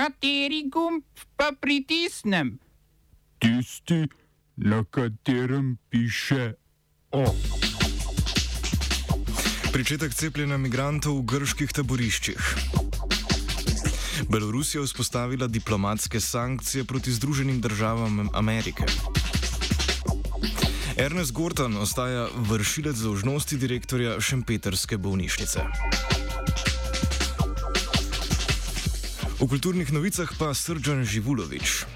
Kateri gumb pa pritisnem? Tisti, na katerem piše O. Pričetek cepljenja migrantov v grških taboriščih. Belorusija vzpostavila diplomatske sankcije proti Združenim državam Amerike. Ernest Gorton ostaja vršilec dolžnosti direktorja Šempeterske bolnišnice. V kulturnih novicah pa Srđan Živulovič.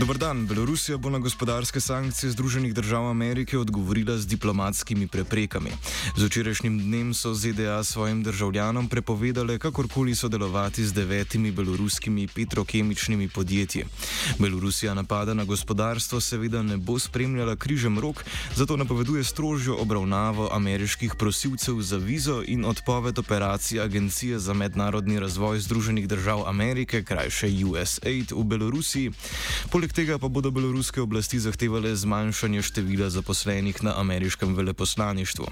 Dobar dan. Belorusija bo na gospodarske sankcije Združenih držav Amerike odgovorila z diplomatskimi preprekami. Z včerajšnjim dnem so ZDA svojim državljanom prepovedale kakorkoli sodelovati z devetimi beloruskimi petrokemičnimi podjetji. Belorusija napada na gospodarstvo seveda ne bo spremljala križem rok, zato napoveduje strožjo obravnavo ameriških prosilcev za vizo in odpoved operacij Agencije za mednarodni razvoj Združenih držav Amerike, krajše USAID, v Belorusiji. Poleg Poleg tega pa bodo beloruske oblasti zahtevale zmanjšanje števila zaposlenih na ameriškem veleposlaništvu.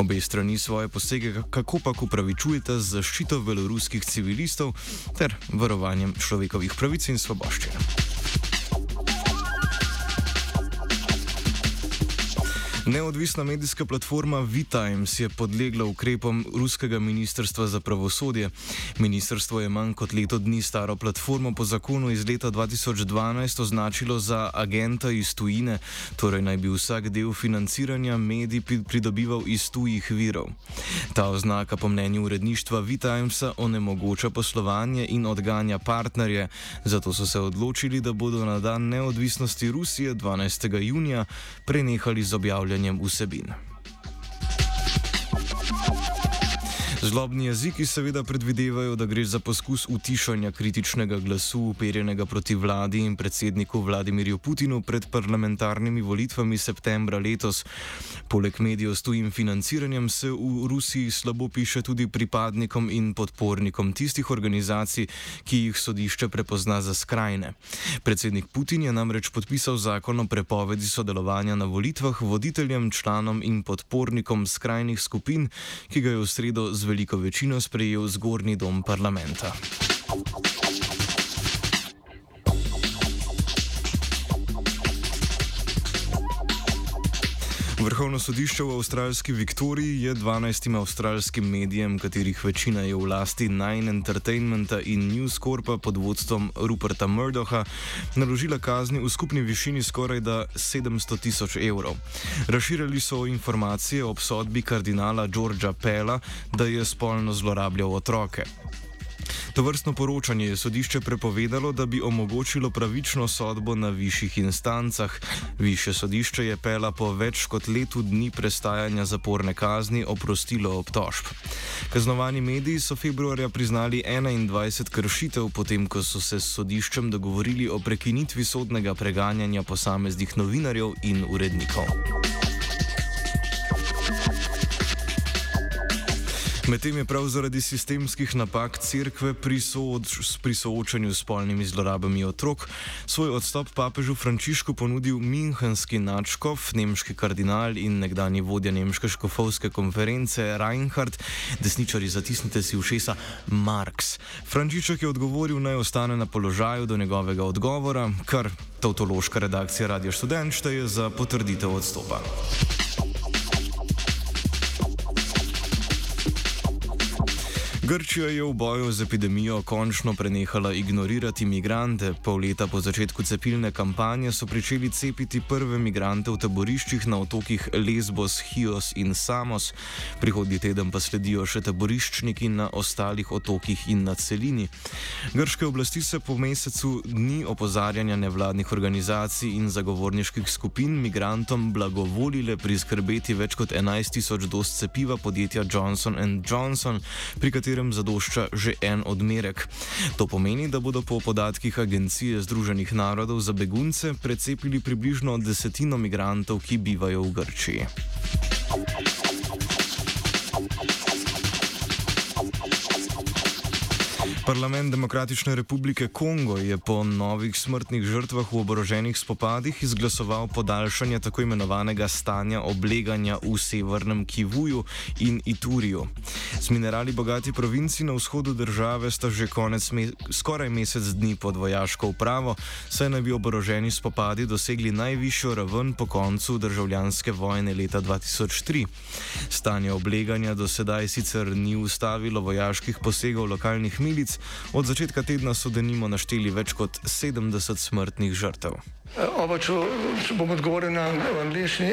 Obe strani svoje posege kako pa upravičujete z zaščito beloruskih civilistov ter varovanjem človekovih pravic in svoboščin. Neodvisna medijska platforma VTimes je podlegla ukrepom ruskega ministrstva za pravosodje. Ministrstvo je manj kot leto dni staro platformo po zakonu iz leta 2012 označilo za agenta iz tujine, torej naj bi vsak del financiranja medij pridobival iz tujih virov. Ta oznaka po mnenju uredništva VTimesa onemogoča poslovanje in odganja partnerje, zato so se odločili, da bodo na dan neodvisnosti Rusije 12. junija prenehali z objavljanjem kreiranjem vsebin. Zlobni jeziki seveda predvidevajo, da gre za poskus utišanja kritičnega glasu uperjenega proti vladi in predsedniku Vladimirju Putinu pred parlamentarnimi volitvami septembra letos. Poleg medijev s tujim financiranjem se v Rusiji slabo piše tudi pripadnikom in podpornikom tistih organizacij, ki jih sodišče prepozna za skrajne. Predsednik Putin je namreč podpisal zakon o prepovedi sodelovanja na volitvah voditeljem, članom in podpornikom skrajnih skupin, ki ga je v sredo zveljal veliko večino sprejel zgornji dom parlamenta. Vrhovno sodišče v avstralski Viktoriji je 12 avstralskim medijem, katerih večina je v lasti Nine Entertainmenta in News Corpa pod vodstvom Ruperta Murdocha, naložila kazni v skupni višini skoraj 700 tisoč evrov. Razširili so informacije o obsodbi kardinala Georgea Pella, da je spolno zlorabljal otroke. To vrstno poročanje je sodišče prepovedalo, da bi omogočilo pravično sodbo na višjih instancah. Više sodišče je pela po več kot letu dni prestajanja zaporne kazni oprostilo obtožb. Kaznovani mediji so februarja priznali 21 kršitev, potem ko so se s sodiščem dogovorili o prekinitvi sodnega preganjanja posameznih novinarjev in urednikov. Medtem je prav zaradi sistemskih napak crkve pri, sooč, pri soočanju s polnimi zlorabami otrok svoj odstop papežu Frančišku ponudil Münchenski načkov, nemški kardinal in nekdani vodja nemške škofovske konference Reinhard, desničari zatisnite si ušesa Marx. Frančišek je odgovoril naj ostane na položaju do njegovega odgovora, kar tautološka redakcija Radio Student šteje za potrditev odstopa. Grčija je v boju z epidemijo končno prenehala ignorirati imigrante. Pol leta po začetku cepilne kampanje so pričeli cepiti prve imigrante v taboriščih na otokih Lesbos, Chios in Samos. Prihodnji teden pa sledijo še taboriščniki na ostalih otokih in na celini. Grške oblasti se po mesecu dni opozarjanja nevladnih organizacij in zagovorniških skupin migrantom blagovolile priskrbeti več kot 11 tisoč dos cepiva podjetja Johnson Johnson, pri katerem katerem zadošča že en odmerek. To pomeni, da bodo po podatkih Agencije Združenih narodov za begunce precepili približno desetino migrantov, ki bivajo v Grčiji. Parlament Demokratične republike Kongo je po novih smrtnih žrtvah v oboroženih spopadih izglasoval podaljšanje tako imenovanega stanja obleganja v severnem Kivuju in Ituriju. Z minerali bogati provinci na vzhodu države sta že konec me skoraj mesec dni pod vojaško upravo, saj naj bi oboroženi spopadi dosegli najvišjo raven po koncu državljanske vojne leta 2003. Stanje obleganja do sedaj sicer ni ustavilo vojaških posegov lokalnih milic, Od začetka tedna so denimo našteli več kot 70 smrtnih žrtev. Oba, če, če bom odgovoril na angliški.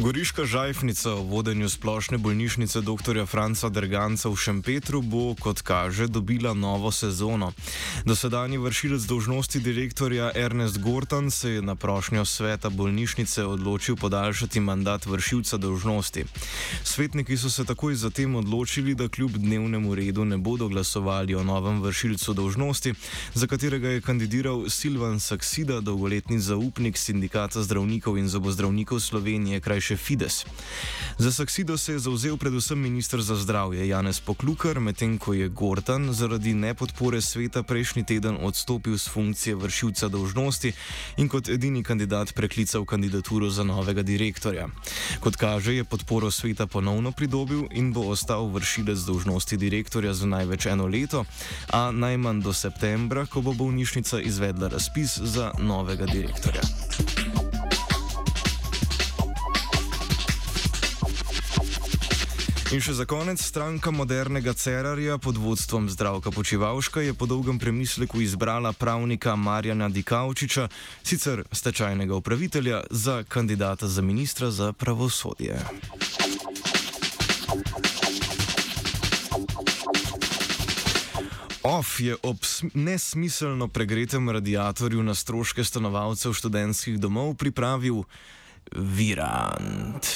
Goriška žajfnica v vodenju splošne bolnišnice dr. Franca Derganca v Šempetru bo, kot kaže, dobila novo sezono. Dosedanji vršilec dožnosti direktorja Ernest Gortan se je na prošnjo sveta bolnišnice odločil podaljšati mandat vršilca dožnosti. Svetniki so se takoj zatem odločili, da kljub dnevnemu redu ne bodo glasovali o novem vršilcu dožnosti, za katerega je kandidiral Silvan Saksida, dolgoletni zaupnik sindikata zdravnikov in zobozdravnikov Slovenije, krajši še Fides. Za Saksido se je zauzel predvsem ministr za zdravje Janez Poklukar, medtem ko je Gortan zaradi nepodpore sveta prejšnji teden odstopil z funkcije vršilca dolžnosti in kot edini kandidat preklical kandidaturo za novega direktorja. Kot kaže, je podporo sveta ponovno pridobil in bo ostal vršilec dolžnosti direktorja za največ eno leto, a najmanj do septembra, ko bo bolnišnica izvedla razpis za novega direktorja. In še za konec, stranka modernega Cerarja pod vodstvom zdravka Počivalška je po dolgem premisleku izbrala pravnika Marjana Dikaučiča, sicer stečajnega upravitelja, za kandidata za ministra za pravosodje. OF je ob nesmiselno pregretem radiatorju na stroške stanovalcev študentskih domov pripravil Virant.